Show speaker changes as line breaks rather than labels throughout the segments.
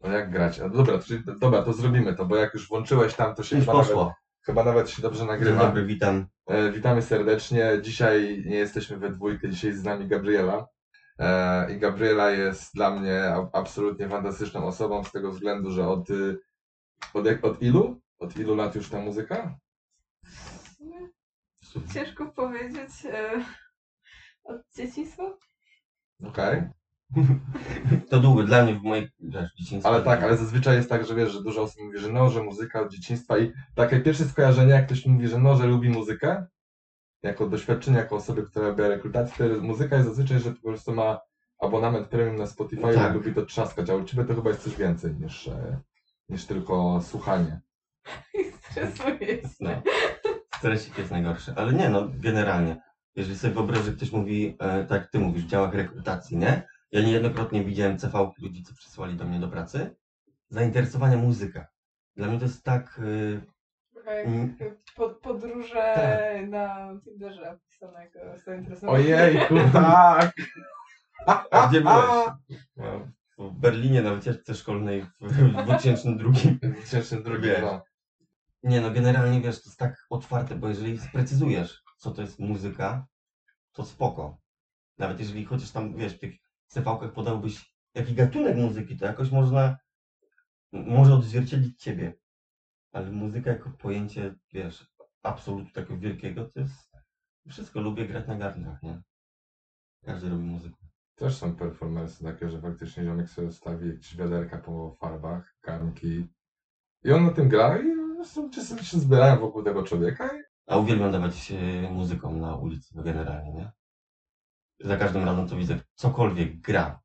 No jak grać? A dobra, czyli, dobra, to zrobimy to, bo jak już włączyłeś tam, to się
Już
chyba nawet,
poszło.
chyba nawet się dobrze
Dzień
nagrywa.
dobry, witam.
E, witamy serdecznie. Dzisiaj nie jesteśmy we dwójkę, dzisiaj jest z nami Gabriela. E, I Gabriela jest dla mnie a- absolutnie fantastyczną osobą z tego względu, że od, y, od, jak- od ilu? Od ilu lat już ta muzyka?
Ciężko powiedzieć. E, od dzieciństwa?
Okej.
To długo dla mnie w mojej wiesz, dzieciństwie.
Ale tak, ale zazwyczaj jest tak, że wiesz, że dużo osób mówi, że no, że muzyka od dzieciństwa i takie pierwsze skojarzenie, jak ktoś mówi, że no, że lubi muzykę, jako doświadczenie, jako osoby, która robi rekrutację, to jest- muzyka jest zazwyczaj, że po prostu ma abonament premium na Spotify
Tak.
i lubi to trzaskać, a u Ciebie to chyba jest coś więcej niż, e, niż tylko słuchanie.
Stresuję się.
No. Stresik jest najgorszy. Ale nie, no generalnie. Jeżeli sobie wyobrażę, że ktoś mówi, e, tak jak ty mówisz, w działach rekrutacji, nie? Ja niejednokrotnie widziałem CV ludzi, co przysłali do mnie do pracy. Zainteresowania muzyka. Dla mnie to jest tak... Mm.
pod, podróże
Tak.
na Tinderze opisane jako zainteresowanie.
Ojejku, tak!
A gdzie byłeś? No, W Berlinie na wycieczce szkolnej w w 2002.
2002,
Wiesz.
no.
Nie no, generalnie wiesz, to jest tak otwarte, bo jeżeli sprecyzujesz, co to jest muzyka, to spoko. Nawet jeżeli chociaż tam, wiesz, w tych CV-kach podałbyś jaki gatunek muzyki, to jakoś można, może odzwierciedlić ciebie. Ale muzyka jako pojęcie, wiesz, absolutu takiego wielkiego, to jest, wszystko lubię grać na garnkach, nie? Każdy robi muzykę.
Też są performance takie, że faktycznie ziomek sobie stawi jakieś wiaderka po farbach, garnki i on na tym gra i czasem się zbierają wokół tego człowieka i
A uwielbiam dawać muzyką na ulicy, no generalnie, nie? Za każdym razem to widzę, cokolwiek gra,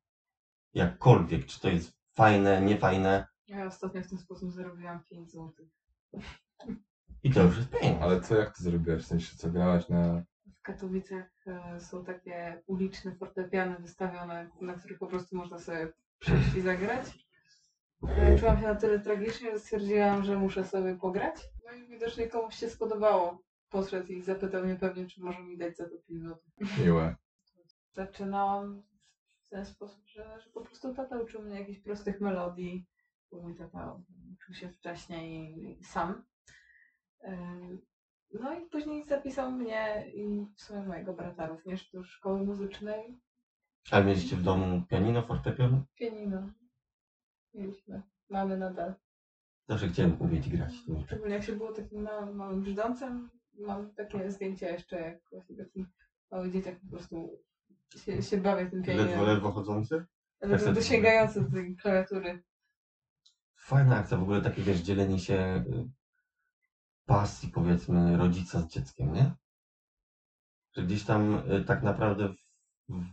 jakkolwiek, czy to jest fajne, niefajne,
Ja ostatnio w ten sposób zarobiłam 5 zł.
i to już jest pieniądz.
Ale co, jak to zrobiłeś? W sensie, co grałaś na...
W Katowicach e, są takie uliczne fortepiany wystawione, na których po prostu można sobie przyjść i zagrać. E, Czułam się na tyle tragicznie, że stwierdziłam, że muszę sobie pograć. No i widocznie komuś się spodobało. Podszedł i zapytał mnie pewnie, czy może mi dać za to 5 zł.
Miłe.
Zaczynałam w ten sposób, że, że po prostu tata uczył mnie jakichś prostych melodii, bo mój tata uczył się wcześniej sam. No i później zapisał mnie i w sumie mojego brata również do szkoły muzycznej.
Ale mieliście w domu pianino, fortepian?
Pianino. Mieliśmy. Mamy nadal.
Zawsze chciałem umieć grać.
Szczególnie jak się było takim małym, małym brzdącem. Mam takie zdjęcia jeszcze, jak właśnie taki mały dzieciak po prostu się, się bawię tym
Ledwo,
pianinem.
ledwo chodzący?
Ale
tak
dosięgający do tej klawiatury.
Fajna akcja, w ogóle takie, wiesz, dzielenie się y, pasji, powiedzmy, rodzica z dzieckiem, nie? Że gdzieś tam y, tak naprawdę w,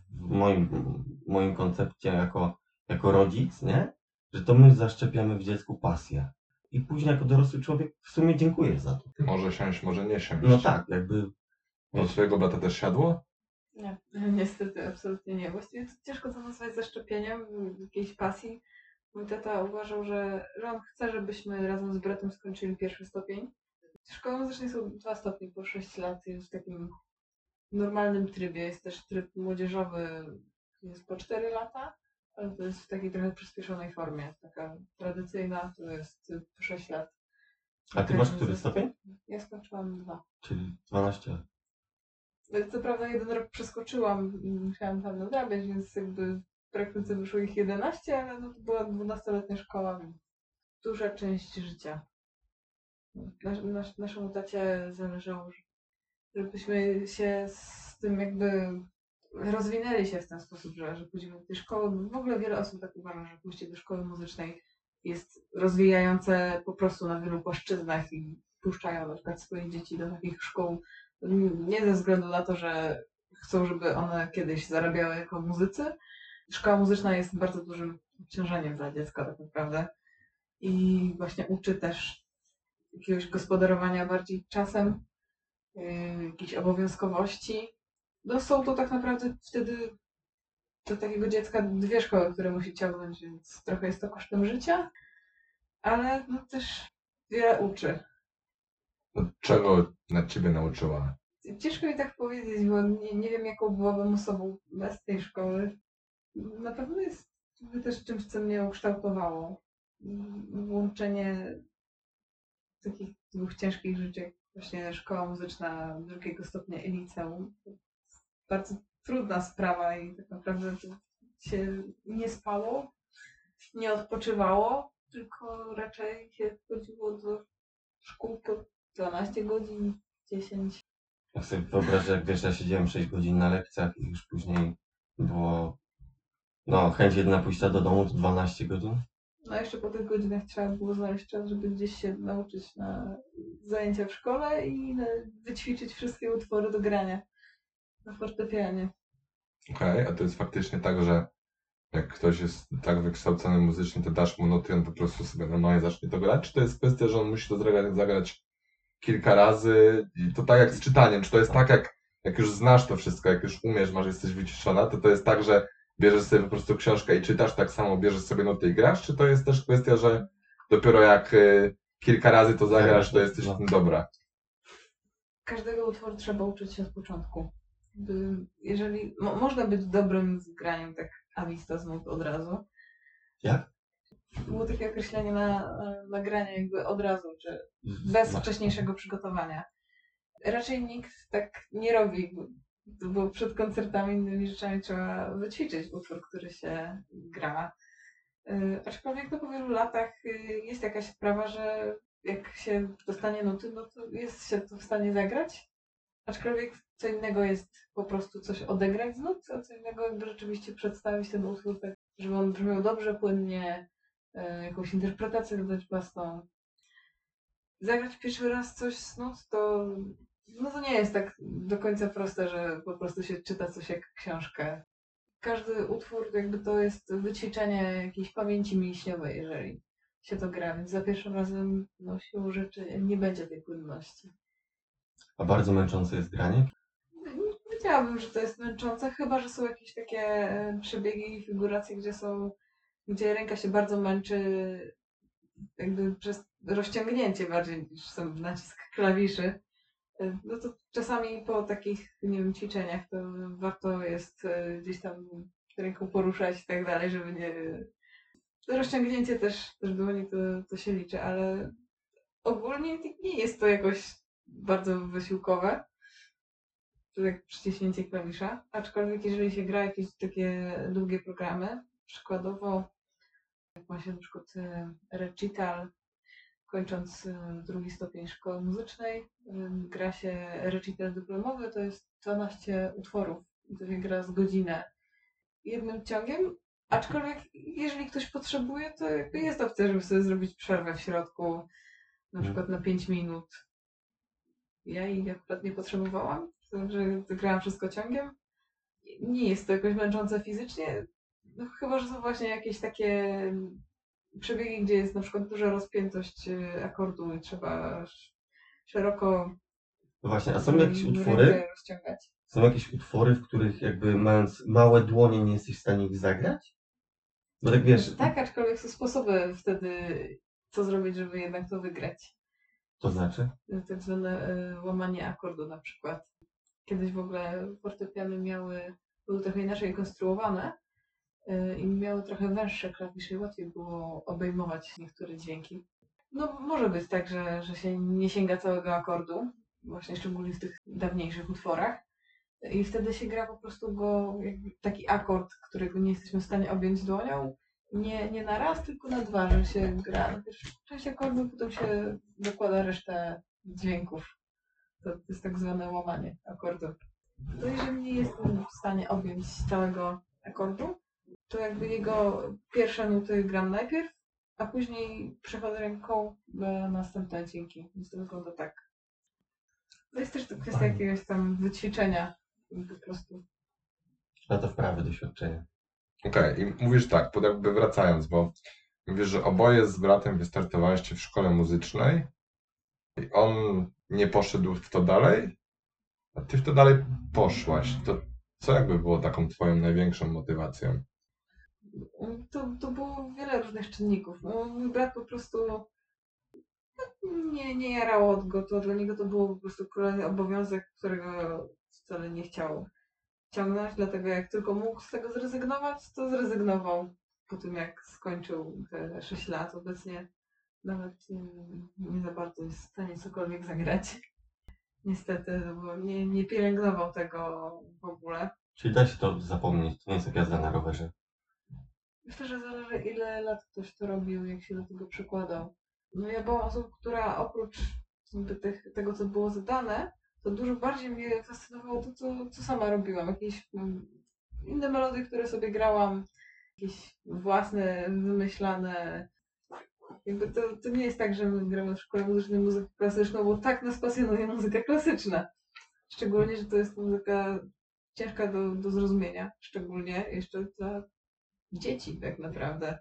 w moim, w moim koncepcie jako, jako rodzic, nie? Że to my zaszczepiamy w dziecku pasję. I później jako dorosły człowiek w sumie dziękuję za to.
Może siąść, może nie siąść.
No tak, jakby
Od twojego brata też siadło?
Nie, niestety, absolutnie nie. Właściwie to ciężko to nazwać zaszczepieniem jakiejś pasji. Mój tata uważał, że, że on chce, żebyśmy razem z bratem skończyli pierwszy stopień. Szkoła muzycznej są dwa stopnie po 6 lat, jest w takim normalnym trybie. Jest też tryb młodzieżowy, jest po 4 lata, ale to jest w takiej trochę przyspieszonej formie. Taka tradycyjna to jest po 6 lat.
A ty masz który stopień?
Ja skończyłam dwa.
Czyli 12.
Co prawda jeden rok przeskoczyłam i musiałam tam nadrabiać, więc jakby w praktyce wyszło ich 11, ale no to była 12-letnia szkoła, duża część życia. Nasz, nasz, naszemu tacie zależało, że- żebyśmy się z tym jakby rozwinęli się w ten sposób, że, że pójdziemy do tej szkoły. W ogóle wiele osób tak uważa, że pójście do szkoły muzycznej jest rozwijające po prostu na wielu płaszczyznach i puszczają na przykład swoje dzieci do takich szkół nie ze względu na to, że chcą, żeby one kiedyś zarabiały jako muzycy. Szkoła muzyczna jest bardzo dużym obciążeniem dla dziecka tak naprawdę. I właśnie uczy też jakiegoś gospodarowania bardziej czasem, yy, jakiejś obowiązkowości. No są to tak naprawdę wtedy do takiego dziecka dwie szkoły, które musi ciągnąć, więc trochę jest to kosztem życia, ale no też wiele uczy.
Czego na ciebie nauczyła?
Ciężko mi tak powiedzieć, bo nie, nie wiem, jaką byłabym osobą bez tej szkoły. Na pewno jest też czymś, co mnie ukształtowało. mm, łączenie takich dwóch ciężkich rzeczy, jak właśnie szkoła muzyczna drugiego stopnia i liceum. Bardzo trudna sprawa i tak naprawdę się nie spało, nie odpoczywało, tylko raczej się chodziło do szkół po 12 godzin, 10.
Jak sobie wyobrażę, jak wiesz, ja siedziałem 6 godzin na lekcjach i już później było no chęć jedna pójścia do domu to 12 godzin.
No jeszcze po tych godzinach trzeba było znaleźć czas, żeby gdzieś się nauczyć na zajęcia w szkole i wyćwiczyć wszystkie utwory do grania na fortepianie.
Okej, a to jest faktycznie tak, że jak ktoś jest tak wykształcony muzycznie, to dasz mu noty on po prostu sobie normalnie zacznie to grać? Czy to jest kwestia, że on musi to zagrać, zagrać kilka razy i to tak jak z czytaniem? Czy to jest tak, jak, jak już znasz to wszystko, jak już umiesz, masz, jesteś wyciszona, to to jest tak, że bierzesz sobie po prostu książkę i czytasz, tak samo bierzesz sobie noty i grasz? Czy to jest też kwestia, że dopiero jak y, kilka razy to zagrasz, to jesteś w tym dobra?
Każdego utworu trzeba uczyć się od początku. By, jeżeli mo, można być dobrym z graniem tak avista z nut od razu.
Jak?
Było takie określenie na, na granie jakby od razu, czy bez
No.
wcześniejszego przygotowania. Raczej nikt tak nie robi, bo przed koncertami innymi rzeczami trzeba wyćwiczyć utwór, który się gra. Yy, Aczkolwiek no, po wielu latach yy, jest jakaś sprawa, że jak się dostanie nuty, no to jest się to w stanie zagrać. Aczkolwiek co innego jest po prostu coś odegrać z nut, a co innego jakby rzeczywiście przedstawić ten utwór tak, żeby on brzmiał dobrze, płynnie, jakąś interpretację dodać własną zagrać pierwszy raz coś z nut, to no to nie jest tak do końca proste, że po prostu się czyta coś jak książkę. Każdy utwór jakby to jest wyćwiczenie jakiejś pamięci mięśniowej, jeżeli się to gra, więc za pierwszym razem no siłą rzeczy nie będzie tej płynności.
A bardzo męczące jest granie.
Nie powiedziałabym, że to jest męczące, chyba że są jakieś takie e, przebiegi i figuracje, gdzie są, gdzie ręka się bardzo męczy jakby przez rozciągnięcie bardziej niż sam nacisk klawiszy. E, No to czasami po takich, nie wiem, ćwiczeniach to warto jest e, gdzieś tam ręką poruszać i tak dalej, żeby nie... Rozciągnięcie też, też dłoni to, to się liczy, ale ogólnie nie jest to jakoś bardzo wysiłkowe jak przyciśnięcie klawisza. Aczkolwiek jeżeli się gra jakieś takie długie programy, przykładowo jak ma się na przykład e, recital, kończąc e, drugi stopień szkoły muzycznej, e, gra się recital dyplomowy, to jest 12 utworów i to się gra z godzinę jednym ciągiem. Aczkolwiek jeżeli ktoś potrzebuje, to jest opcja, żeby sobie zrobić przerwę w środku, na
Mhm.
przykład na 5 minut. Ja jej akurat nie potrzebowałam, także grałam wszystko ciągiem. Nie jest to jakoś męczące fizycznie, no, chyba, że są właśnie jakieś takie przebiegi, gdzie jest na przykład duża rozpiętość y, akordu i trzeba sz- szeroko
No właśnie, a są
mm,
jakieś utwory?
rozciągać.
Są jakieś utwory, w których jakby mając małe dłonie nie jesteś w stanie ich zagrać? Bo tak wiesz,
Tak, aczkolwiek są sposoby wtedy, co zrobić, żeby jednak to wygrać.
to znaczy?
tak zwane y, łamanie akordu na przykład. Kiedyś w ogóle fortepiany miały, były trochę inaczej konstruowane i miały trochę węższe klawisze i łatwiej było obejmować niektóre dźwięki. No może być tak, że, że się nie sięga całego akordu, właśnie szczególnie w tych dawniejszych utworach. I wtedy się gra po prostu go, taki akord, którego nie jesteśmy w stanie objąć dłonią, nie, nie na raz, tylko na dwa, że się gra na pierwszą część akordu, potem się dokłada resztę dźwięków. To jest tak zwane łamanie akordu. To jeżeli nie jestem w stanie objąć całego akordu, to jakby jego pierwsze nuty gram najpierw, a później przechodzę ręką na następne dźwięki. Więc to wygląda tak. To jest też to kwestia
Fajnie.
jakiegoś tam wyćwiczenia po prostu.
Na to wprawy doświadczenia.
Okej, i mówisz tak, pod jakby wracając, bo mówisz, że oboje z bratem wystartowaliście w szkole muzycznej i on nie poszedł w to dalej, a ty w to dalej poszłaś. To co jakby było taką twoją największą motywacją?
To, to było wiele różnych czynników. No, mój brat po prostu nie, nie jarało go to. Dla niego to było po prostu kolejny obowiązek, którego wcale nie chciał ciągnąć, dlatego jak tylko mógł z tego zrezygnować, to zrezygnował. po tym jak skończył te 6 lat, obecnie nawet nie, nie za bardzo jest w stanie cokolwiek zagrać. Niestety, no bo nie, nie pielęgnował tego w ogóle.
Czyli da się to zapomnieć, to nie jest jak jazda na rowerze.
Myślę, że zależy ile lat ktoś to robił, jak się do tego przykładał. No ja byłam osobą, która oprócz tych, tego, co było zadane, to dużo bardziej mnie fascynowało to, co, co sama robiłam. Jakieś mm, inne melodie, które sobie grałam, jakieś własne, wymyślane. Jakby to, to nie jest tak, że my gramy w szkole muzycznej muzykę klasyczną, bo tak nas pasjonuje muzyka klasyczna. Szczególnie, że to jest muzyka ciężka do, do zrozumienia, szczególnie jeszcze dla dzieci tak naprawdę.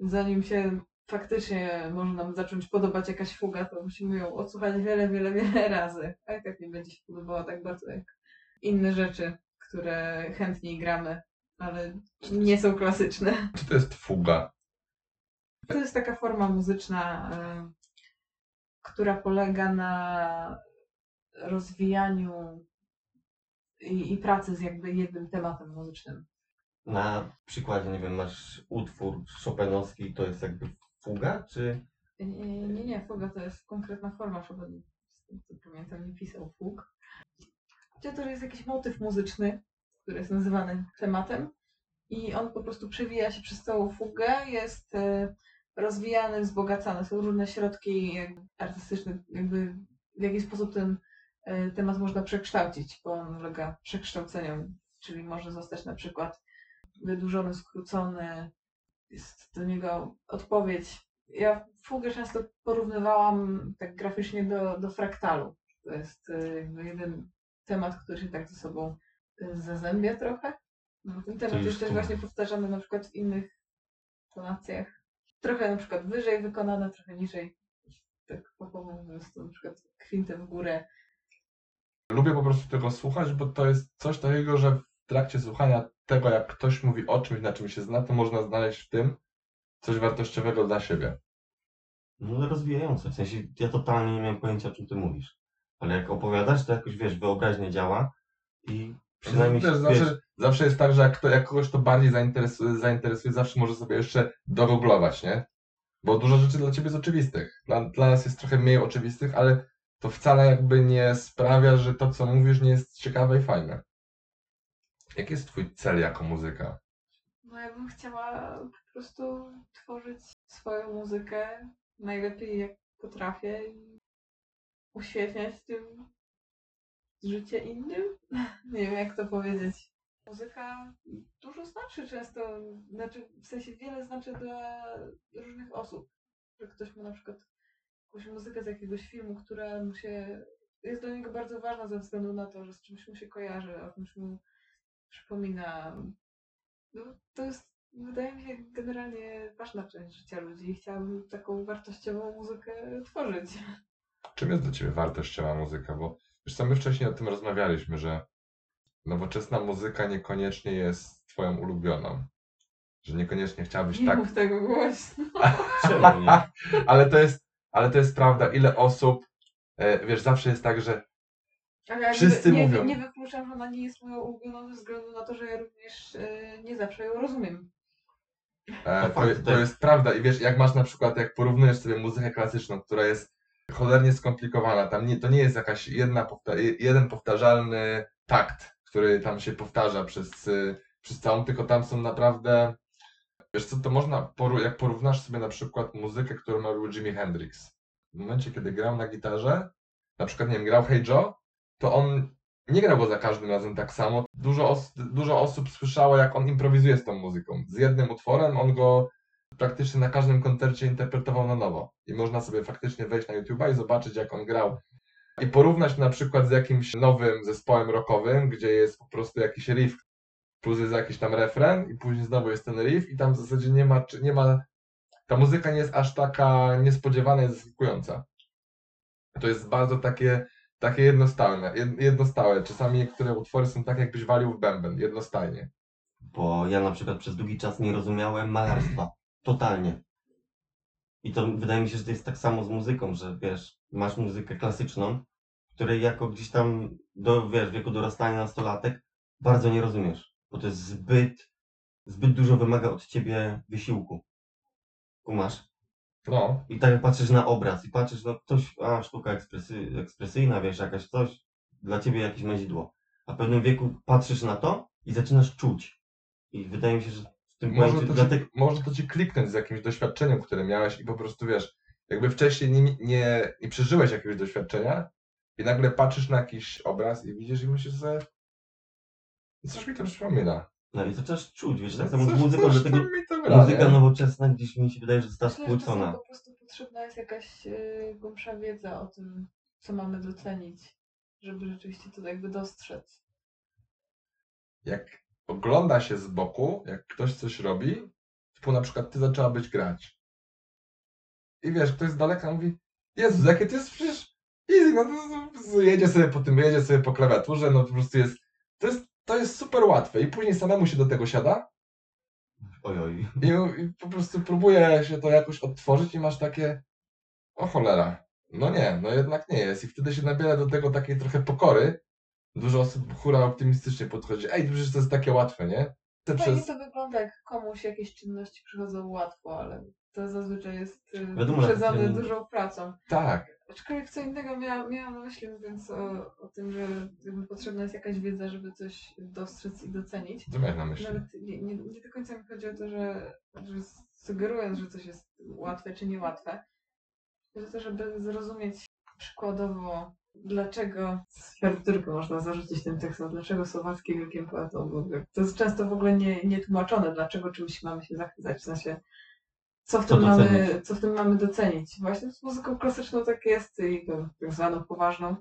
Zanim się faktycznie może nam zacząć podobać jakaś fuga, to musimy ją odsłuchać wiele, wiele, wiele razy. A i tak nie będzie się podobała tak bardzo jak inne rzeczy, które chętniej gramy, ale nie są klasyczne.
Co to jest fuga?
To jest taka forma muzyczna, y, która polega na rozwijaniu i, i pracy z jakby jednym tematem muzycznym.
Na przykładzie, nie wiem, masz utwór Chopinowski, to jest jakby fuga, czy
Nie, nie, nie, fuga to jest konkretna forma, co pamiętam, nie pisał fug. Gdzie to jest jakiś motyw muzyczny, który jest nazywany tematem i on po prostu przewija się przez całą fugę, jest e, rozwijany, wzbogacany. Są różne środki artystyczne, jakby w jaki sposób ten e, temat można przekształcić, bo on ulega przekształceniom, czyli może zostać na przykład wydłużony, skrócony, jest do niego odpowiedź. Ja fugę często porównywałam tak graficznie do, do fraktalu. To jest e, jakby jeden temat, który się tak ze sobą e, zazębia trochę. No, ten temat jest też właśnie powtarzany na przykład w innych tonacjach. Trochę na przykład wyżej wykonane, trochę niżej. Tak popowo jest to na przykład kwintem w górę.
Lubię po prostu tego słuchać, bo to jest coś takiego, że w trakcie słuchania tego, jak ktoś mówi o czymś, na czym się zna, to można znaleźć w tym coś wartościowego dla siebie.
no, rozwijające. W sensie ja totalnie nie miałem pojęcia, o czym ty mówisz. Ale jak opowiadasz, to jakoś wiesz, wyobraźnia działa i przynajmniej
Też
wiesz,
zawsze, zawsze jest tak, że jak, kto, jak kogoś to bardziej zainteresuje, zainteresuje, zawsze może sobie jeszcze dogooglować, nie? Bo dużo rzeczy dla ciebie jest oczywistych. Dla, dla nas jest trochę mniej oczywistych, ale to wcale jakby nie sprawia, że to, co mówisz, nie jest ciekawe i fajne. Jaki jest twój cel jako muzyka?
No ja bym chciała po prostu tworzyć swoją muzykę najlepiej jak potrafię i uświetniać tym życie innym. Nie wiem jak to powiedzieć. Muzyka dużo znaczy często, znaczy w sensie wiele znaczy dla różnych osób. Że ktoś ma na przykład jakąś muzykę z jakiegoś filmu, która mu się jest dla niego bardzo ważna ze względu na to, że z czymś mu się kojarzy, o czymś mu przypomina. No, to jest, wydaje mi się, generalnie ważna część życia ludzi i chciałabym taką wartościową muzykę tworzyć.
Czym jest dla ciebie wartościowa muzyka? Bo wiesz co, my wcześniej o tym rozmawialiśmy, że nowoczesna muzyka niekoniecznie jest twoją ulubioną. Że niekoniecznie chciałabyś
Nie
tak
mów tego głośno.
ale to jest, ale to jest prawda, ile osób, e, wiesz, zawsze jest tak, że
Ale ja
Wszyscy
nie,
mówią.
Nie, nie wykluczam, że ona nie jest moją ulubioną ze względu na to, że ja również e, nie zawsze ją rozumiem.
e,
To
to,
fakt,
to
tak.
jest prawda i wiesz, jak masz na przykład, jak porównujesz sobie muzykę klasyczną, która jest cholernie skomplikowana, tam nie, to nie jest jakaś jedna, powta- jeden powtarzalny takt, który tam się powtarza przez, y, przez całą, tylko tam są naprawdę, wiesz co, to można, poru- jak porównasz sobie na przykład muzykę, którą robił Jimi Hendrix, w momencie, kiedy grał na gitarze, na przykład, nie wiem, grał Hey Joe, to on nie grał go za każdym razem tak samo. Dużo, os- dużo osób słyszało, jak on improwizuje z tą muzyką. Z jednym utworem on go praktycznie na każdym koncercie interpretował na nowo. I można sobie faktycznie wejść na YouTube'a i zobaczyć, jak on grał. I porównać na przykład z jakimś nowym zespołem rockowym, gdzie jest po prostu jakiś riff, plus jest jakiś tam refren, i później znowu jest ten riff, i tam w zasadzie nie ma, nie ma ta muzyka nie jest aż taka niespodziewana i zaskakująca. To jest bardzo takie, takie jednostałe, jed- jednostałe. Czasami niektóre utwory są tak, jakbyś walił w bęben, jednostajnie.
Bo ja na przykład przez długi czas nie rozumiałem malarstwa. Totalnie. I to wydaje mi się, że to jest tak samo z muzyką, że wiesz, masz muzykę klasyczną, której jako gdzieś tam do, wiesz, wieku dorastania nastolatek bardzo nie rozumiesz. Bo to jest zbyt zbyt dużo wymaga od ciebie wysiłku. Kumasz?
No,
I tak patrzysz na obraz i patrzysz, no ktoś, a sztuka ekspresy, ekspresyjna, wiesz, jakaś coś, dla ciebie jakieś mezidło. A w pewnym wieku patrzysz na to i zaczynasz czuć. I wydaje mi się, że w tym
może
momencie
to, ci, może to ci kliknąć z jakimś doświadczeniem, które miałeś i po prostu wiesz, jakby wcześniej nie, nie, nie przeżyłeś jakiegoś doświadczenia i nagle patrzysz na jakiś obraz i widzisz i myślisz sobie, coś mi to przypomina.
No i zaczynasz czuć, wiesz, tak samo z muzyką,
to gra,
muzyka nowoczesna gdzieś mi się wydaje, że została
że
spłycona.
po prostu potrzebna jest jakaś y, głębsza wiedza o tym, co mamy docenić, żeby rzeczywiście to jakby dostrzec.
jak ogląda się z boku, jak ktoś coś robi, typu na przykład ty zaczęłabyś grać. I wiesz, ktoś z daleka mówi, Jezus, jakie to jest przecież easy, no to, to, to jedzie sobie po tym, jedzie sobie po klawiaturze, no po prostu jest, to jest, to jest super łatwe i później samemu się do tego siada
Oj, oj.
i, i po prostu próbuje się to jakoś odtworzyć i masz takie, o cholera, no nie, no jednak nie jest i wtedy się nabiera do tego takiej trochę pokory, dużo osób hura optymistycznie podchodzi, ej, przecież to jest takie łatwe, nie? Te
Fajnie
przez...
to wygląda, jak komuś jakieś czynności przychodzą łatwo, ale to zazwyczaj jest y,
Wiadomo,
dużą pracą.
Tak,
Aczkolwiek co innego miałam, miałam na myśli, mówiąc o, o tym, że jakby potrzebna jest jakaś wiedza, żeby coś dostrzec i docenić.
co miałeś na myśli?
Nawet nie, nie, nie do końca mi chodzi o to, że, że sugerując, że coś jest łatwe czy niełatwe, o to, żeby zrozumieć przykładowo, dlaczego z partiturkę można zarzucić tym tekstem, dlaczego Słowacki wielkim poetą był. To jest często w ogóle nie, nie tłumaczone, dlaczego czymś mamy się zachwycać, w sensie co w,
Co
tym mamy,
docenić?
co w tym mamy docenić. Właśnie z muzyką klasyczną tak jest i tak zwaną poważną,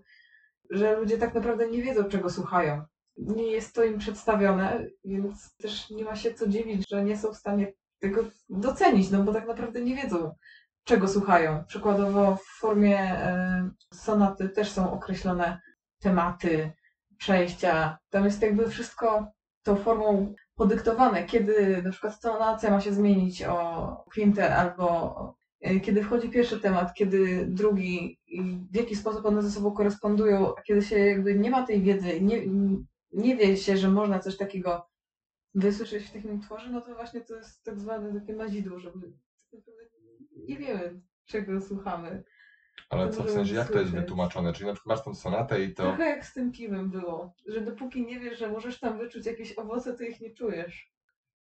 że ludzie tak naprawdę nie wiedzą, czego słuchają nie jest to im przedstawione, więc też nie ma się co dziwić, że nie są w stanie tego docenić, no bo tak naprawdę nie wiedzą, czego słuchają. Przykładowo w formie e, sonaty też są określone tematy, przejścia. Tam jest jakby wszystko tą formą podyktowane, kiedy na przykład tonacja ma się zmienić o kwintę albo e, kiedy wchodzi pierwszy temat, kiedy drugi w jaki sposób one ze sobą korespondują, a kiedy się jakby nie ma tej wiedzy, nie, nie wie się, że można coś takiego wysłyszeć w takim utworze, no to właśnie to jest tak zwane takie mazidło, żeby tak nie wiemy, czego słuchamy.
Ale
to
co w sensie, jak to jest
słyszeć.
wytłumaczone? Czyli na przykład masz tą sonatę i to...
Trochę jak z tym piwem było, że dopóki nie wiesz, że możesz tam wyczuć jakieś owoce, to ich nie czujesz.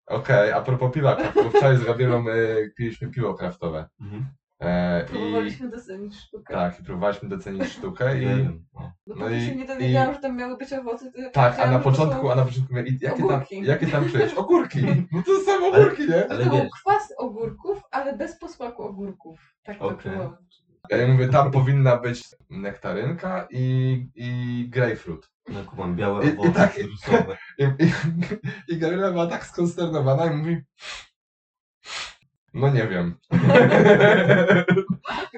Okej, a propos piwa kraftowego, wczoraj z Gabrielą y, piliśmy piwo kraftowe.
Mhm.
E, I
Próbowaliśmy docenić sztukę.
tak, i próbowaliśmy docenić sztukę i...
no.
Dopóki
No i-
się nie
i-
dowiedziałam, że tam miały być owoce, to ja
Tak, a
powiedziałam,
na
że to
początku,
są-
a na początku mówię, i jakie tam,
ogórki.
jakie tam czujesz? Ogórki! No to są ogórki, nie?
Ale
to był
wiesz,
kwas ogórków, ale bez posmaku ogórków. Tak to
Okej.
było.
Ja mówię, tam powinna być nektarynka i, i grapefruit.
no kumam, białe
I- i
owoce,
tak-
cytrusowe.
I, i, I Gabriela była tak skonsternowana i mówi... No nie wiem.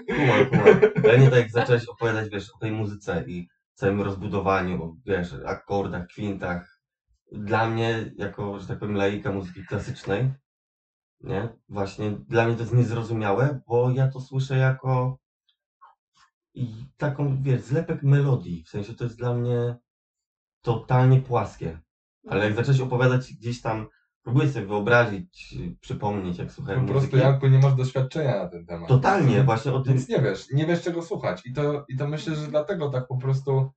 Kumam, kumam. Ale nie tak jak zacząłeś opowiadać, wiesz, o tej muzyce i całym rozbudowaniu, o, wiesz, akordach, kwintach. Dla mnie, jako, że tak powiem, laika muzyki klasycznej, nie? Właśnie dla mnie to jest niezrozumiałe, bo ja to słyszę jako i taką, wiesz, zlepek melodii. W sensie to jest dla mnie totalnie płaskie. Ale jak zacząłeś opowiadać gdzieś tam, próbuję sobie wyobrazić, przypomnieć, jak słuchałem
Po prostu,
muzyki.
Janku, nie masz doświadczenia na ten temat.
Totalnie, właśnie o tym.
Więc nie wiesz, nie wiesz czego słuchać. I to, I to myślę, że dlatego tak po prostu,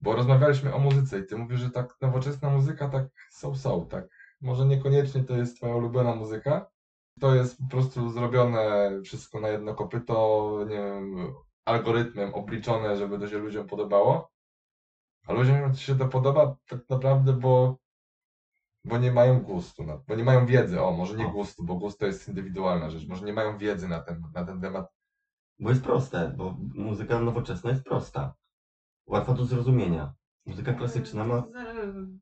bo rozmawialiśmy o muzyce i ty mówisz, że tak nowoczesna muzyka tak są, są, tak. Może niekoniecznie to jest twoja ulubiona muzyka. To jest po prostu zrobione wszystko na jedno kopyto, nie wiem, algorytmem obliczone, żeby to się ludziom podobało. A ludziom się to podoba tak naprawdę, bo, bo nie mają gustu, na, bo nie mają wiedzy. O, może nie
O.
gustu, bo gust to jest indywidualna rzecz. Może nie mają wiedzy na ten, na ten temat.
Bo jest proste, bo muzyka nowoczesna jest prosta. Łatwa do zrozumienia. Muzyka klasyczna ma.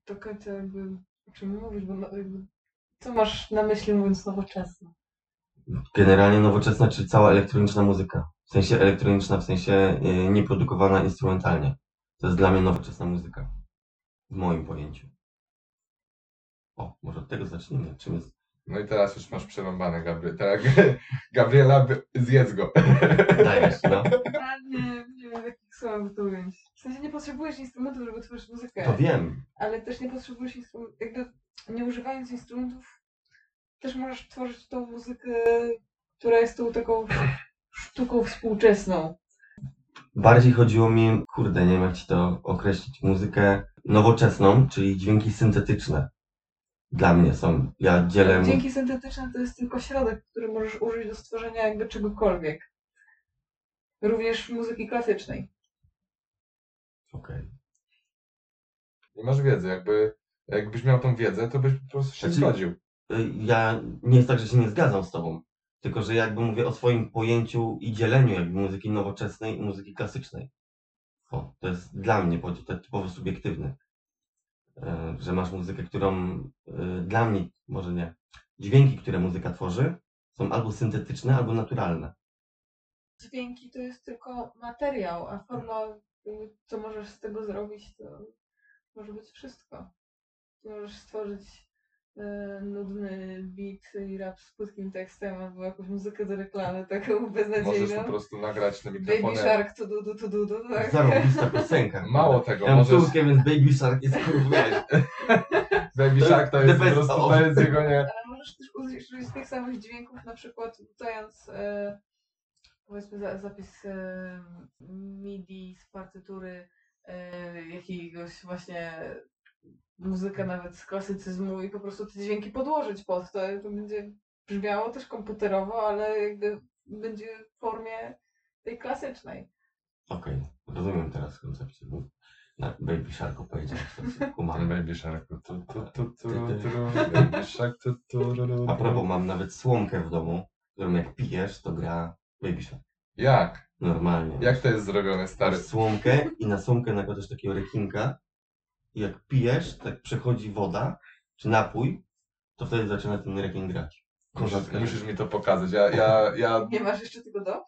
Do końca jakby o czym mówisz, bo no, jakby, co masz na myśli mówiąc nowoczesne?
Generalnie nowoczesna, czy cała elektroniczna muzyka. W sensie elektroniczna, w sensie y, nieprodukowana instrumentalnie. To jest dla mnie nowoczesna muzyka. W moim pojęciu. O, może od tego zacznijmy. Czym jest.
No i teraz już masz przerąbane, Gabriel. Teraz Gabriela, zjedz go.
Dajesz, no.
Nie, nie wiem w jakich słowach to ująć. W sensie nie potrzebujesz instrumentów, żeby tworzyć muzykę.
To wiem.
ale też nie potrzebujesz instrumentów, jakby nie używając instrumentów też możesz tworzyć tą muzykę, która jest tą taką sztuką współczesną.
Bardziej chodziło mi, kurde, nie wiem jak ci to określić, muzykę nowoczesną, czyli dźwięki syntetyczne. Dla mnie są. Ja dzielę.
Dźwięki syntetyczne to jest tylko środek, który możesz użyć do stworzenia jakby czegokolwiek. Również muzyki klasycznej.
Okej.
Nie masz wiedzy, jakby, jakbyś miał tą wiedzę, to byś po prostu się
Znaczy-
zgodził.
Y, Ja nie jest tak, że się nie zgadzam z tobą, tylko że jakby mówię o swoim pojęciu i dzieleniu jakby muzyki nowoczesnej i muzyki klasycznej. O, to jest dla mnie podział, typowo subiektywny. E, Że masz muzykę, którą y, dla mnie, może nie, dźwięki, które muzyka tworzy, są albo syntetyczne, albo naturalne.
Dźwięki to jest tylko materiał, a forma, y, co możesz z tego zrobić, to może być wszystko. Możesz stworzyć nudny beat i rap z płytkim tekstem, albo jakąś muzykę do reklamy, taką
Możesz po
beznadziejną.
prostu nagrać na
Baby
mikrofonie.
Shark, tu du du tu du du, tak?
Zarobista piosenka.
Mało tego,
Ja mam
możesz...
więc Baby Shark jest kurwa.
Baby Shark to jest po prostu,
of.
to jest jego nie...
Ale możesz też użyć tych samych dźwięków, na przykład dając e, powiedzmy za, zapis e, MIDI z partytury e, jakiegoś właśnie muzykę nawet z klasycyzmu i po prostu te dźwięki podłożyć pod to. To będzie brzmiało też komputerowo, ale jakby będzie w formie tej klasycznej.
Okej, rozumiem teraz koncepcję. bo Na Baby Sharku powiedział, że kumam.
Baby Shark. Tu, tu, tu, tu, Baby Shark. Tu, tu,
A propos, mam nawet słomkę w domu, którą jak pijesz, to gra Baby Shark.
Jak?
Normalnie.
Jak to jest zrobione, stary?
Masz słomkę i na słomkę nakładasz takiego rekinka i jak pijesz, tak przechodzi woda, czy napój, to wtedy zaczyna ten rekin grać.
Musisz,
Kozacka
musisz mi to pokazać. Ja, ja, ja...
Nie masz jeszcze tego do?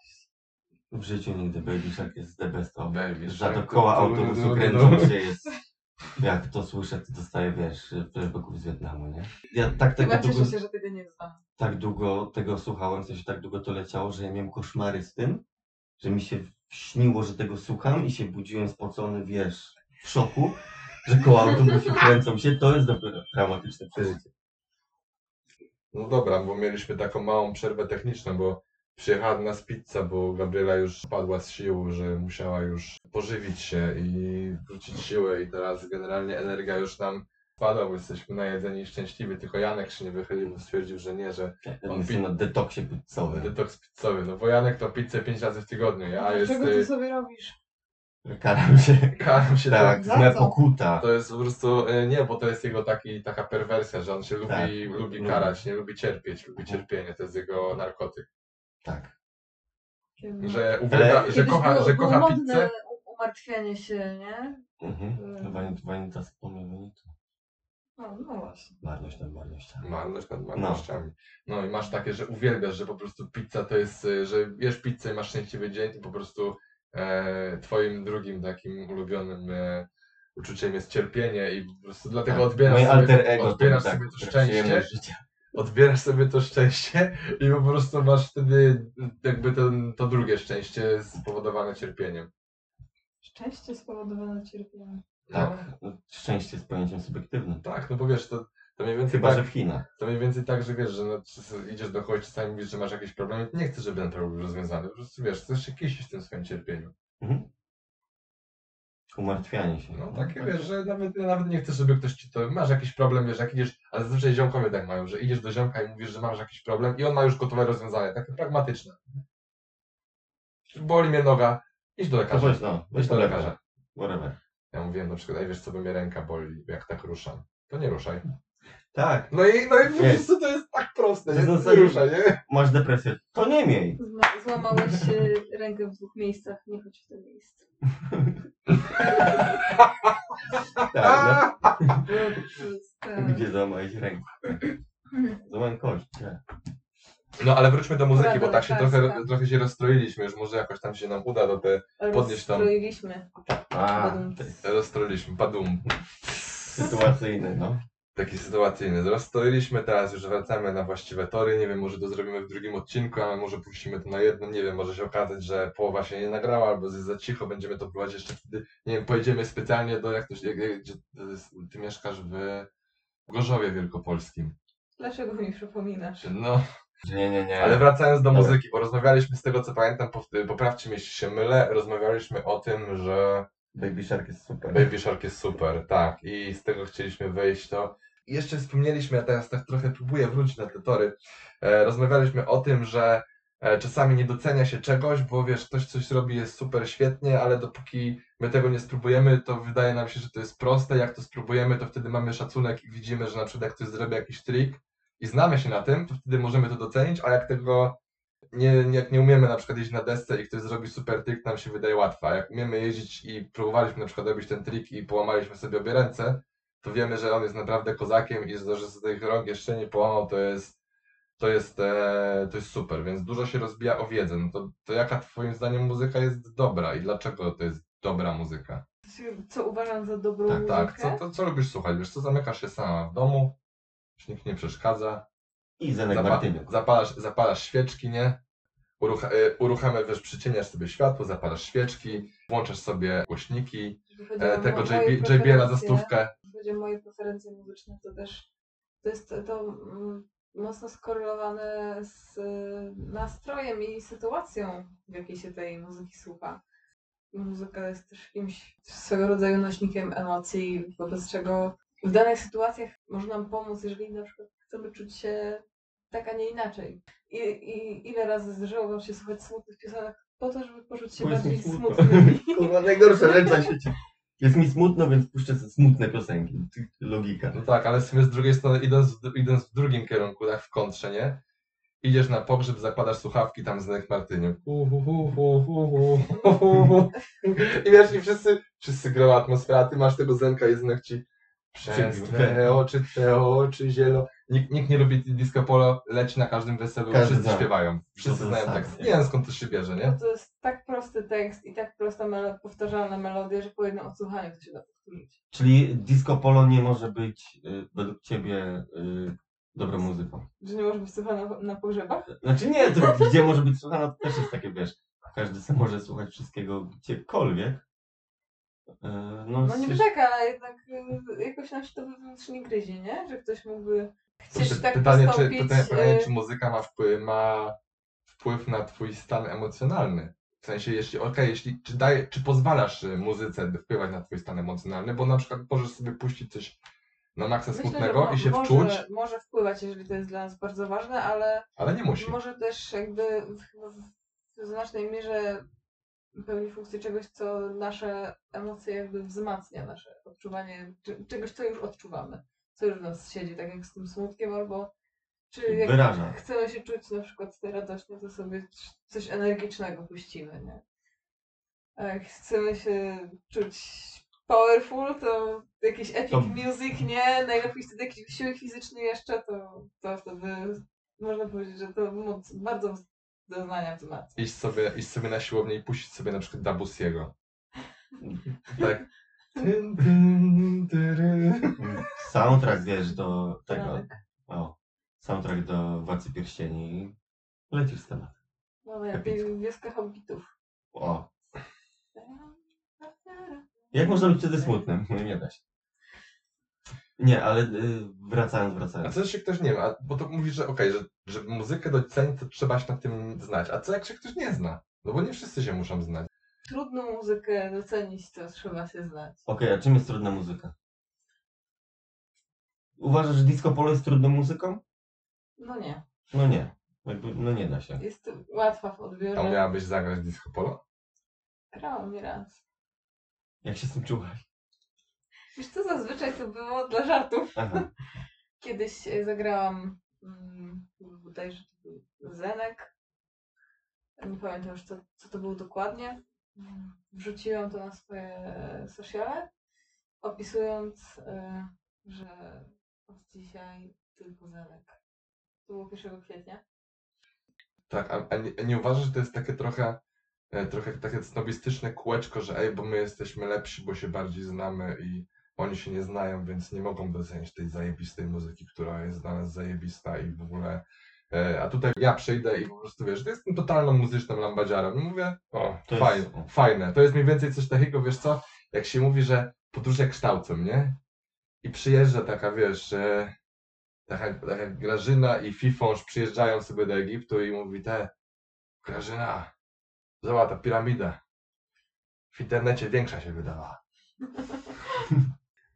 W życiu nigdy Baby Shark jest the best of.
Baby
Za
Shark,
do
tu,
koła
tu,
autobusu
tu,
kręcą się jest. Jak to słyszę, to dostaję, wiesz, flashbacków z Wietnamu, nie? Ja tak tego
Chyba
długo,
cieszę się, że tego nie znam.
tak długo tego słuchałem, w sensie tak długo to leciało, że ja miałem koszmary z tym, że mi się śniło, że tego słucham i się budziłem spocony, wiesz, w szoku, że koła autobusu kręcą się. To jest dopiero traumatyczne przeżycie.
No dobra, bo mieliśmy taką małą przerwę techniczną, bo przyjechała do nas pizza, bo Gabriela już padła z sił, że musiała już pożywić się i wrócić siłę i teraz generalnie energia już nam spadła, bo jesteśmy najedzeni i szczęśliwi, tylko Janek się nie wychylił, bo stwierdził, że nie, że
On
On
jest na detoksie pizzowym.
detoks pizzowy, no bo Janek to pizzę 5 razy w tygodniu, ja jest...
Czego ty sobie robisz?
Karam się.
Karam się
Tak, zna
co?
pokuta.
To jest po prostu, y, nie, bo to jest jego taki, taka perwersja, że on się lubi,
Tak.
lubi
Lubi.
karać, nie lubi cierpieć, lubi
Mhm.
cierpienie, to jest jego narkotyk.
Tak.
Kiedy-
Że uwielbia, że kocha,
było,
że
było
kocha
modne
pizzę.
u- umartwianie się, nie?
Mhm.
Mm.
Wanita, Wanita.
No, no właśnie.
Marność nad marnościami.
Marność nad marnościami. No. i masz takie, że uwielbiasz, że po prostu pizza to jest, y, że jesz pizzę i masz szczęśliwy dzień i po prostu e, twoim drugim takim ulubionym e, uczuciem jest cierpienie i po prostu dlatego
Tak.
odbierasz sobie,
alter ego
odbierasz
to tak,
sobie to szczęście,
życia.
odbierasz sobie to szczęście i po prostu masz wtedy jakby ten, to drugie szczęście spowodowane cierpieniem.
Szczęście spowodowane cierpieniem.
No,
Tak, no, szczęście jest pojęciem subiektywnym.
tak, no bo wiesz, to, to mniej więcej
Chyba,
tak,
że w Chinach.
To mniej więcej tak, że wiesz, że no, idziesz do kogoś, czasami mówisz, że masz jakieś problemy, nie chcesz, żeby ten problem był rozwiązany. Po prostu wiesz, chcesz się kisić w tym swoim cierpieniu.
Mhm. Umartwianie się.
No takie wiesz, że nawet, nawet nie chcesz, żeby ktoś ci to. Masz jakiś problem, wiesz, jak idziesz, ale zazwyczaj ziomkowie tak mają, że idziesz do ziomka i mówisz, że masz jakiś problem i on ma już gotowe rozwiązanie, takie pragmatyczne. Boli mnie noga, idź do lekarza.
weź, no, weź
do lekarza.
Whatever.
Ja mówiłem na przykład, ej wiesz co, by mnie ręka boli, jak tak ruszam. To nie ruszaj.
Tak,
No i, no i po
Nie.
prostu to jest tak proste,
To
nie, nie
zasadzie-
ruszaj, nie?
masz depresję. To nie miej.
Zna- Złamałeś e, rękę w dwóch miejscach, nie chodź w to miejsce.
Tak,
No, to
Gdzie złamałeś rękę? Złamałem kość. tak.
No ale wróćmy do muzyki, bo tak się trochę, trochę się rozstroiliśmy, już może jakoś tam się nam uda do te podnieść tam.
rozstroiliśmy.
A,
rozstroiliśmy, padum.
sytuacyjne, no.
Taki sytuacyjny. Rozstroiliśmy, teraz już wracamy na właściwe tory. Nie wiem, może to zrobimy w drugim odcinku, ale może puścimy to na jednym. Nie wiem, może się okazać, że połowa się nie nagrała, albo jest za cicho, będziemy to próbować jeszcze wtedy. Nie wiem, pojedziemy specjalnie do, jak to się, gdzie ty mieszkasz w Gorzowie Wielkopolskim.
Dlaczego mi przypominasz?
No,
Nie, nie, nie.
ale wracając do muzyki, bo rozmawialiśmy z tego co pamiętam, pow- poprawcie mnie jeśli się mylę, rozmawialiśmy o tym, że
Baby Shark jest super.
Baby Shark jest super, tak. I z tego chcieliśmy wyjść, to I jeszcze wspomnieliśmy, ja teraz tak trochę próbuję wrócić na te tory, e, rozmawialiśmy o tym, że e, czasami nie docenia się czegoś, bo wiesz, ktoś coś robi jest super świetnie, ale dopóki my tego nie spróbujemy, to wydaje nam się, że to jest proste, jak to spróbujemy, to wtedy mamy szacunek i widzimy, że na przykład jak ktoś zrobi jakiś trik i znamy się na tym, to wtedy możemy to docenić, a jak tego nie, nie, jak nie umiemy na przykład jeździć na desce i ktoś zrobi super trik, nam się wydaje łatwa. A jak umiemy jeździć i próbowaliśmy na przykład robić ten trik i połamaliśmy sobie obie ręce, to wiemy, że on jest naprawdę kozakiem i że to, że z tych rąk jeszcze nie połamał, to jest, to jest, e, to jest super, więc dużo się rozbija o wiedzę. No to, to jaka twoim zdaniem muzyka jest dobra i dlaczego to jest dobra muzyka?
Co uważam za dobrą
Tak,
muzykę?
Tak, co, to, co lubisz słuchać? Wiesz co, zamykasz się sama w domu, już nikt nie przeszkadza,
I Zenek
Zapa-
Martyniuk.
zapalasz, zapalasz świeczki, nie? Uruch- y, uruchamiasz, wiesz, przycieniasz sobie światło, zapalasz świeczki, włączasz sobie głośniki, e, tego JBL-a za stówkę.
Jeśli chodzi o moje preferencje muzyczne, to też to jest to mm, mocno skorelowane z y, nastrojem i sytuacją, w jakiej się tej muzyki słucha. Muzyka jest też jakimś swego rodzaju nośnikiem emocji, wobec czego w danych sytuacjach może nam pomóc, jeżeli na przykład chcemy czuć się tak, a nie inaczej. I, i ile razy zdarzyło wam się słuchać smutnych piosenek po to, żeby poczuć się
Bo jest mi
bardziej
smutno.
smutnymi.
Kurwa, najgorsza rzecz na świecie. Jest mi smutno, więc puszczę sobie smutne piosenki. Ty- Logika.
No tak, ale w sumie z drugiej strony, idąc, w- idąc w drugim kierunku, tak w kontrze, nie? Idziesz na pogrzeb, zakładasz słuchawki, tam Zenek Martyniuk. Hu, hu, hu, hu, hu, hu, hu, hu, hu. I wiesz, i wszyscy, wszyscy grą atmosfera, a ty masz tego Zenka i Zenek ci przez twe oczy, twe oczy zielo. Nikt, nikt nie lubi disco polo, leci na każdym weselu,
Każdy
wszyscy
zna.
śpiewają. Wszyscy znają tekst.
tak.
Nie wiem skąd to się bierze,
No
nie?
to jest tak prosty tekst i tak prosta melo- powtarzalna melodia, że po jednym odsłuchaniu to się da powtórzyć.
Czyli disco polo nie może być y, według ciebie y, dobrą muzyką.
Że nie może być słuchana na pogrzebach?
Znaczy nie, to gdzie może być słuchana, to też jest takie, wiesz, każdy sobie może słuchać wszystkiego gdziekolwiek. Y, No,
No niby tak, ale jednak y, jakoś nam się to wewnętrznie gryzie, nie? Że ktoś mógłby chcieć
Py-
tak
pytanie, czy, pytanie, pytanie,
y,
czy muzyka ma wpływ, ma wpływ na twój stan emocjonalny. W sensie, jeśli, okej, jeśli, czy, daje, czy pozwalasz y, muzyce wpływać na twój stan emocjonalny, bo na przykład możesz sobie puścić coś na maksa
myślę,
smutnego
mo-
i się
może,
wczuć,
Może wpływać, jeżeli to jest dla nas bardzo ważne, ale
ale nie musi.
może też jakby w, w, znacznej mierze pełni funkcję czegoś, co nasze emocje jakby wzmacnia, nasze odczuwanie cze- czegoś, co już odczuwamy, co już w nas siedzi, tak jak z tym smutkiem, albo czy jak
Wyraża.
chcemy się czuć na przykład radośnie, to sobie coś energicznego puścimy, nie? A jak chcemy się czuć powerful, to jakiś epic
To-
music, nie? Najlepiej wtedy jakiś wysiłek fizyczny jeszcze, to, to wtedy można powiedzieć, że to moc, bardzo doznania wzmacnia.
Iść sobie, iść sobie na siłownię i puścić sobie na przykład Dabusiego. Tak. Tyn, tyn, tyry.
Soundtrack, wiesz, do tego.
Franek.
O, soundtrack do Władcy Pierścieni. Lecisz z temat.
No najlepiej wioska hobbitów.
O, jak można być wtedy smutnym? No nie da się. Nie, ale y, wracając,
A
wracając.
co jeśli ktoś nie ma, bo to mówisz, że okej, że żeby muzykę docenić, to trzeba się na tym znać. A co jak się ktoś nie zna? No bo nie wszyscy się muszą znać.
Trudną muzykę docenić, to trzeba się znać.
Okej, a czym jest trudna muzyka? Uważasz, że disco polo jest trudną muzyką?
No nie.
No nie. Jakby, no nie da się.
Jest łatwa w
A
odbiorze.
miałabyś zagrać disco polo?
Grałam nieraz.
Jak się z tym czułaś?
Wiesz co, zazwyczaj to było dla żartów.
Aha.
Kiedyś e, zagrałam mm, bodajże to był Zenek. Nie pamiętam już co, co to było dokładnie. Wrzuciłam to na swoje sociale, opisując, e, że od dzisiaj tylko Zenek. To było 1 kwietnia.
Tak, a, a, nie, a nie uważasz, że to jest takie trochę, e, trochę takie snobistyczne kółeczko, że ej, bo my jesteśmy lepsi, bo się bardziej znamy i oni się nie znają, więc nie mogą docenić tej zajebistej muzyki, która jest dla nas zajebista i w ogóle. E, a tutaj ja przyjdę i po prostu wiesz, to jestem totalną muzyczną lambadziarą. I mówię, o,
To jest-
fajne, fajne. To jest mniej więcej coś takiego, wiesz co, jak się mówi, że podróże kształcą, nie? I przyjeżdża taka, wiesz, e, tak jak, tak jak Grażyna i Fifonż przyjeżdżają sobie do Egiptu i mówi te Grażyna, zobacz ta piramida. W internecie większa się wydawała.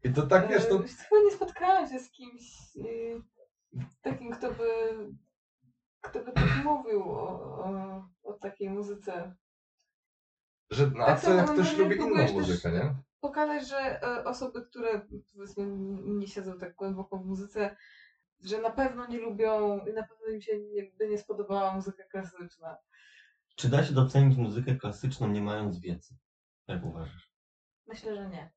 I to tak wiesz, to
E, Chyba nie spotkałam się z kimś y, takim, kto by, kto by tak mówił o, o, o takiej muzyce.
że no, a
Tak
co
samo
jak ktoś lubi inną muzykę, nie?
Pokazać, że e, osoby, które powiedzmy nie siedzą tak głęboko w muzyce, że na pewno nie lubią i na pewno im się nie, by nie spodobała muzyka klasyczna.
Czy da się docenić muzykę klasyczną nie mając wiedzy? Jak uważasz?
Myślę, że nie.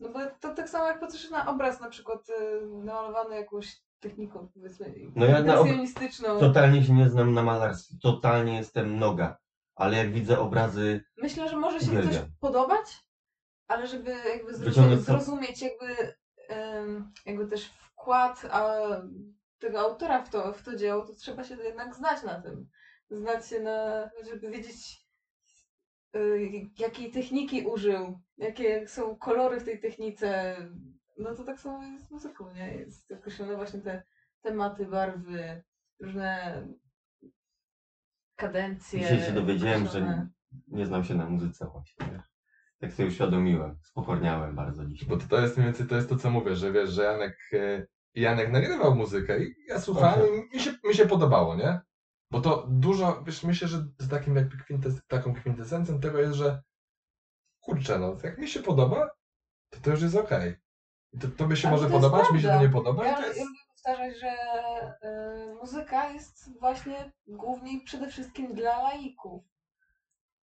No bo to tak samo jak patrzysz na obraz na przykład y, namalowany jakąś techniką powiedzmy
No ja na ob-
impresjonistyczną.
Totalnie się nie znam na malarstwie, totalnie jestem noga. Ale jak widzę obrazy,
Myślę, że może się coś podobać, ale żeby jakby zrozum-
Wyciągnąć to-
zrozumieć jakby, jakby też wkład tego autora w to, w to dzieło, to trzeba się jednak znać na tym. Znać się na, żeby wiedzieć y, jakiej techniki użył, jakie są kolory w tej technice. No to tak samo jest z muzyką, nie? Jest określone właśnie te tematy, barwy, różne kadencje.
dzisiaj się dowiedziałem, że
określone.
nie znam się na muzyce właśnie. wiesz. Tak sobie uświadomiłem, spokorniałem bardzo dzisiaj.
Bo to, to jest mniej więcej to, jest to co mówię, że wiesz, że Janek, e, Janek nagrywał muzykę i ja słuchałem i mi się, mi się podobało, nie? Bo to dużo, wiesz, myślę, że z takim jakby kwintes, taką kwintesencją tego jest, że kurczę, no, jak mi się podoba, to to już jest okej. I to tobie się
Ale
może
to
podobać, mi się to nie podoba
Ja,
to
ja
jest...
lubię powtarzać, że y, muzyka jest właśnie głównie przede wszystkim dla laików.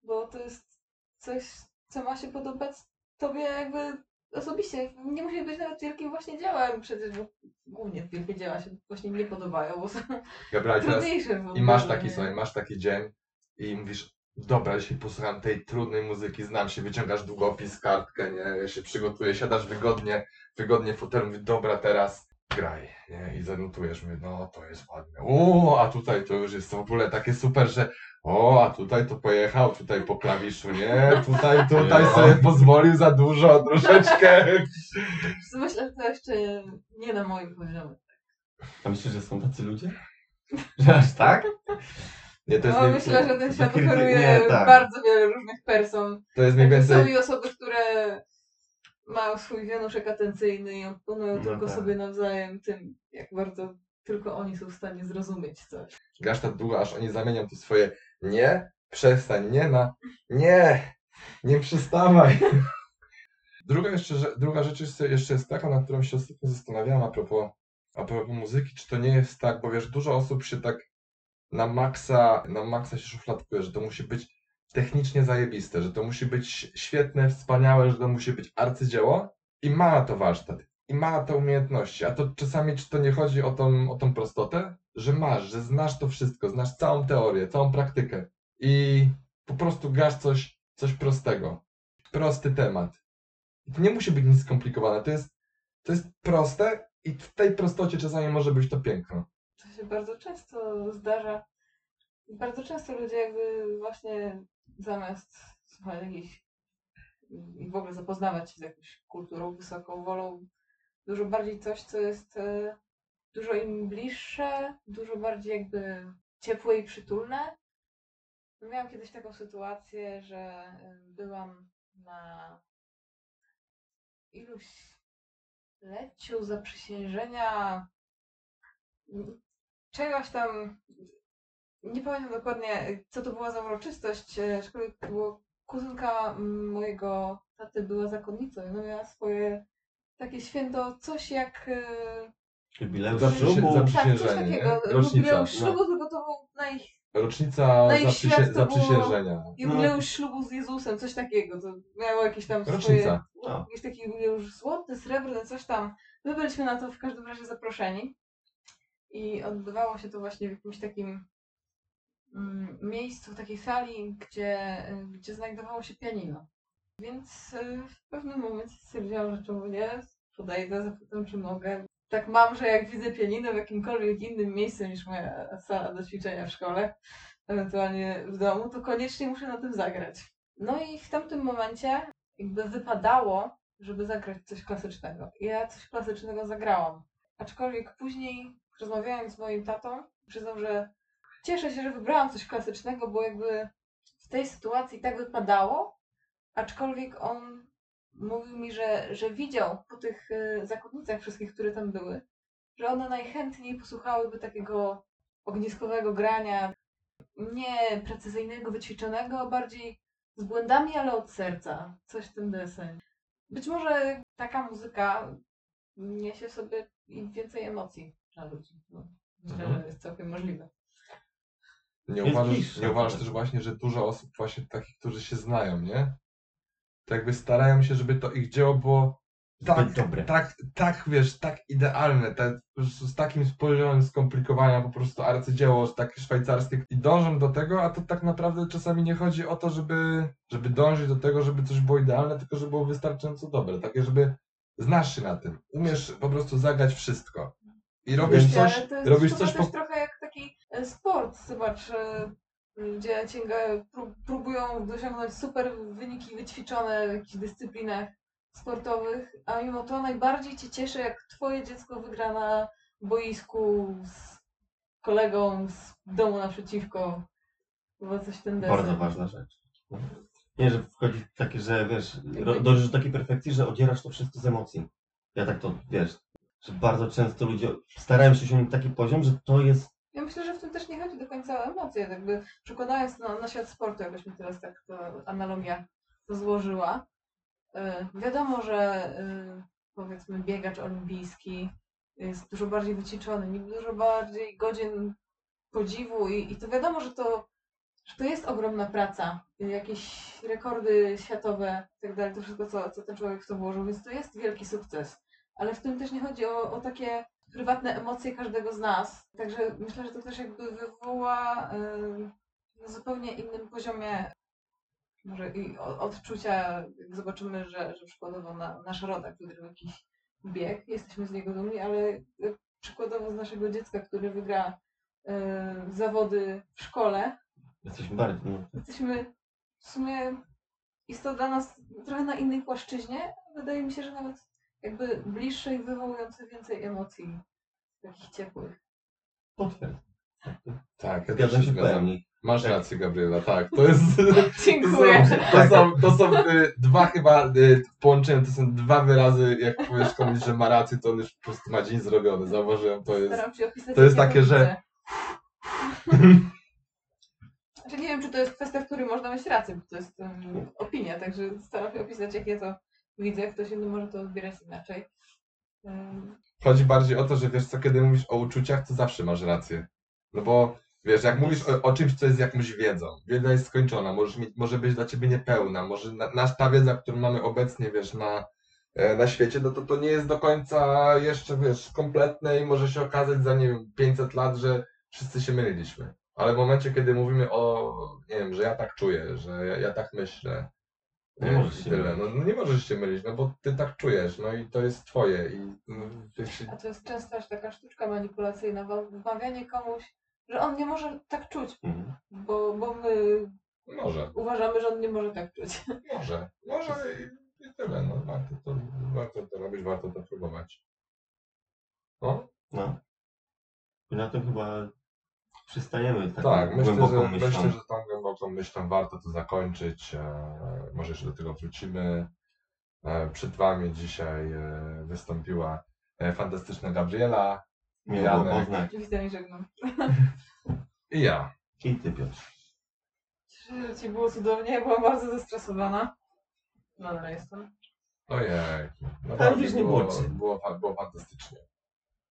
Bo to jest coś, co ma się podobać tobie jakby osobiście. Nie musi być nawet wielkim właśnie dziełem przecież, bo głównie wielkie dzieła się właśnie nie podobają, bo są
Dobra,
trudniejsze.
I masz taki,
nie?
słuchaj, masz taki dzień i mówisz, dobra, dzisiaj posłucham tej trudnej muzyki, znam się, wyciągasz długopis, kartkę, nie, ja się przygotuję, siadasz wygodnie, wygodnie w fotelu, mówisz, dobra, teraz graj, nie, i zanotujesz, mówię, no, to jest ładne, o, a tutaj to już jest w ogóle takie super, że o, a tutaj to pojechał, tutaj po klawiszu, nie, tutaj, tutaj sobie pozwolił za dużo, troszeczkę.
Myślę, że to jeszcze nie na moim poziomie.
A myślisz, że są tacy ludzie? Że aż tak?
Nie, to jest,
No, myślę, że ten świat
Kryty-
oferuje
nie, tak.
bardzo wiele różnych person.
to jest mniej
Jakby Są
więcej,
i osoby, które mają swój wianuszek atencyjny i oponują
No
tylko
tak.
sobie nawzajem tym, jak bardzo tylko oni są w stanie zrozumieć coś.
grasz tak długo, aż oni zamienią to swoje nie, przestań, nie na nie, nie przestawaj. Druga, jeszcze, druga rzecz jest, jeszcze jest taka, nad którą się ostatnio zastanawiałem a propos, a propos muzyki, czy to nie jest tak, bo wiesz, dużo osób się tak na maksa, na maksa się szufladkuje, że to musi być technicznie zajebiste, że to musi być świetne, wspaniałe, że to musi być arcydzieło i ma na to warsztat, i ma na to umiejętności, a to czasami czy to nie chodzi o tą, o tą prostotę, że masz, że znasz to wszystko, znasz całą teorię, całą praktykę i po prostu grasz coś, coś prostego, prosty temat. To nie musi być nic skomplikowane, to jest, to jest proste i w tej prostocie czasami może być to piękno.
To się bardzo często zdarza. Bardzo często ludzie jakby właśnie zamiast słuchać jakiejś i w ogóle zapoznawać się z jakąś kulturą wysoką, wolą dużo bardziej coś, co jest e, dużo im bliższe, dużo bardziej jakby ciepłe i przytulne. Miałam kiedyś taką sytuację, że e, byłam na iluś leciu zaprzysiężenia czegoś tam, nie pamiętam dokładnie, co to była za uroczystość, e, aczkolwiek to było kuzynka mojego taty była zakonnicą i ona miała swoje takie święto, coś jak e,
Jubileusz ślubu.
tak, coś takiego,
nie? Rocznica,
jubileusz
no.
ślubu, tylko to był na ich
Rocznica
No
zaprzysię- zaprzysiężenia.
jubileusz ślubu z Jezusem, coś takiego, to miało jakieś tam swoje
Rocznica.
No.
jakiś taki już złoty, srebrny, coś tam. My byliśmy na to w każdym razie zaproszeni. I odbywało się to właśnie w jakimś takim mm, miejscu, w takiej sali, gdzie, gdzie znajdowało się pianino. Więc y, w pewnym momencie stwierdziłam, że czemu nie, podejdę, zapytam, czy mogę. Tak mam, że jak widzę pianino w jakimkolwiek innym miejscu niż moja sala do ćwiczenia w szkole, ewentualnie w domu, to koniecznie muszę na tym zagrać. No i w tamtym momencie jakby wypadało, żeby zagrać coś klasycznego. Ja coś klasycznego zagrałam. Aczkolwiek później, rozmawiając z moim tatą, przyznał, że cieszę się, że wybrałam coś klasycznego, bo jakby w tej sytuacji tak wypadało, aczkolwiek on mówił mi, że, że widział po tych y, zakonnicach wszystkich, które tam były, że one najchętniej posłuchałyby takiego ogniskowego grania, nie precyzyjnego, wyćwiczonego, bardziej z błędami, ale od serca. Coś w tym deseń. Być może taka muzyka niesie w sobie więcej emocji dla ludzi. No, myślę,
Mhm.
że jest całkiem możliwe.
Nie
Jest
uważasz,
bliższe
nie uważasz też właśnie, że dużo osób właśnie takich, którzy się znają, nie? To jakby starają się, żeby to ich dzieło było tak,
dobre.
tak, tak, wiesz, tak idealne, tak, po prostu z takim poziomem skomplikowania, po prostu arcydzieło takie szwajcarskie i dążą do tego, a to tak naprawdę czasami nie chodzi o to, żeby, żeby dążyć do tego, żeby coś było idealne, tylko żeby było wystarczająco dobre, takie, żeby znasz się na tym, umiesz po prostu zagrać wszystko i robisz
Więc-
coś,
Ale to jest
robisz
chyba
coś
też
po...
trochę jak taki e, sport, zobacz, e, gdzie cięga pró- próbują osiągnąć super wyniki wyćwiczone w jakichś dyscyplinach sportowych, a mimo to najbardziej cię cieszy, jak twoje dziecko wygra na boisku z kolegą z domu naprzeciwko. Chyba coś w ten.
Bardzo ważna rzecz. Nie, że wchodzi takie, że wiesz, ro- dążysz do takiej perfekcji, że odzierasz to wszystko z emocji. Ja tak to, wiesz, że bardzo często ludzie starają się osiągnąć taki poziom, że to jest
Ja myślę, że w tym też nie chodzi do końca o emocje, jakby przekładając na, na świat sportu, jakbyśmy teraz tak to analogia to złożyła. E, wiadomo, że e, powiedzmy biegacz olimpijski jest dużo bardziej wyćwiczony, dużo bardziej godzien podziwu i, i to wiadomo, że to, że to jest ogromna praca, jakieś rekordy światowe i tak to wszystko, co, co ten człowiek w to włożył, więc to jest wielki sukces. Ale w tym też nie chodzi o, o takie prywatne emocje każdego z nas. Także myślę, że to też jakby wywoła na zupełnie innym poziomie może i odczucia, jak zobaczymy, że, że przykładowo na, nasz rodak wygrał jakiś bieg, jesteśmy z niego dumni, ale y, przykładowo z naszego dziecka, który wygra y, zawody w szkole,
jesteśmy bardziej, no,
jesteśmy w sumie, jest to dla nas trochę na innej płaszczyźnie. Wydaje mi się, że nawet jakby bliższe i wywołujące więcej emocji takich ciepłych.
potwierdź.
Tak, ja też
Zgadzam
się
się w
zgadzam.
pełni.
Masz
Tak.
rację, Gabriela, tak. To jest.
Dziękuję.
To są, to są, to są y, dwa chyba y, połączenia, to są dwa wyrazy, jak powiesz komuś, że ma rację, to on już po prostu ma dzień zrobiony. Zauważyłem, to jest.
Staram się opisać.
to jest
jak
takie, że-.
Znaczy nie wiem, czy to jest kwestia, w której można mieć rację, bo to jest um, opinia, także staram się opisać, jak ja to widzę. Ktoś inny może to odbierać inaczej.
Chodzi bardziej o to, że wiesz co, kiedy mówisz o uczuciach, to zawsze masz rację. No bo wiesz, jak mówisz o, o czymś, co jest jakąś wiedzą, wiedza jest skończona, mieć, może być dla ciebie niepełna, może na, nasz, ta wiedza, którą mamy obecnie, wiesz, na, e, na świecie, no to to nie jest do końca jeszcze, wiesz, kompletne i może się okazać za, nie wiem, 500 lat, że wszyscy się myliliśmy. Ale w momencie, kiedy mówimy o, nie wiem, że ja tak czuję, że ja, ja tak myślę,
Nie
e,
możesz
i
się
tyle, no,
mylić.
no nie możesz się mylić, no bo ty tak czujesz, no i to jest twoje i no, jeśli
a to jest często aż taka sztuczka manipulacyjna, bo wmawianie komuś, że on nie może tak czuć,
Mhm.
bo, bo my
Może,
uważamy, że on nie może tak czuć.
może, może i, i tyle. No, warto, to, warto to robić, warto to próbować. No,
No. I na tym chyba przystajemy taką
tak, myślę
głęboką
że,
myślą.
myślę, że tą głęboką myślą warto to zakończyć. E, może jeszcze do tego wrócimy. E, przed Wami dzisiaj e, wystąpiła e, fantastyczna Gabriela
było poznać.
Oczywiście nie żegnam.
i ja.
I ty Piotr.
Cieszę się, że ci było cudownie, byłam bardzo zestresowana. Nadal jestem.
Ojej, naprawdę
już nie
było, było, fa- było fantastycznie.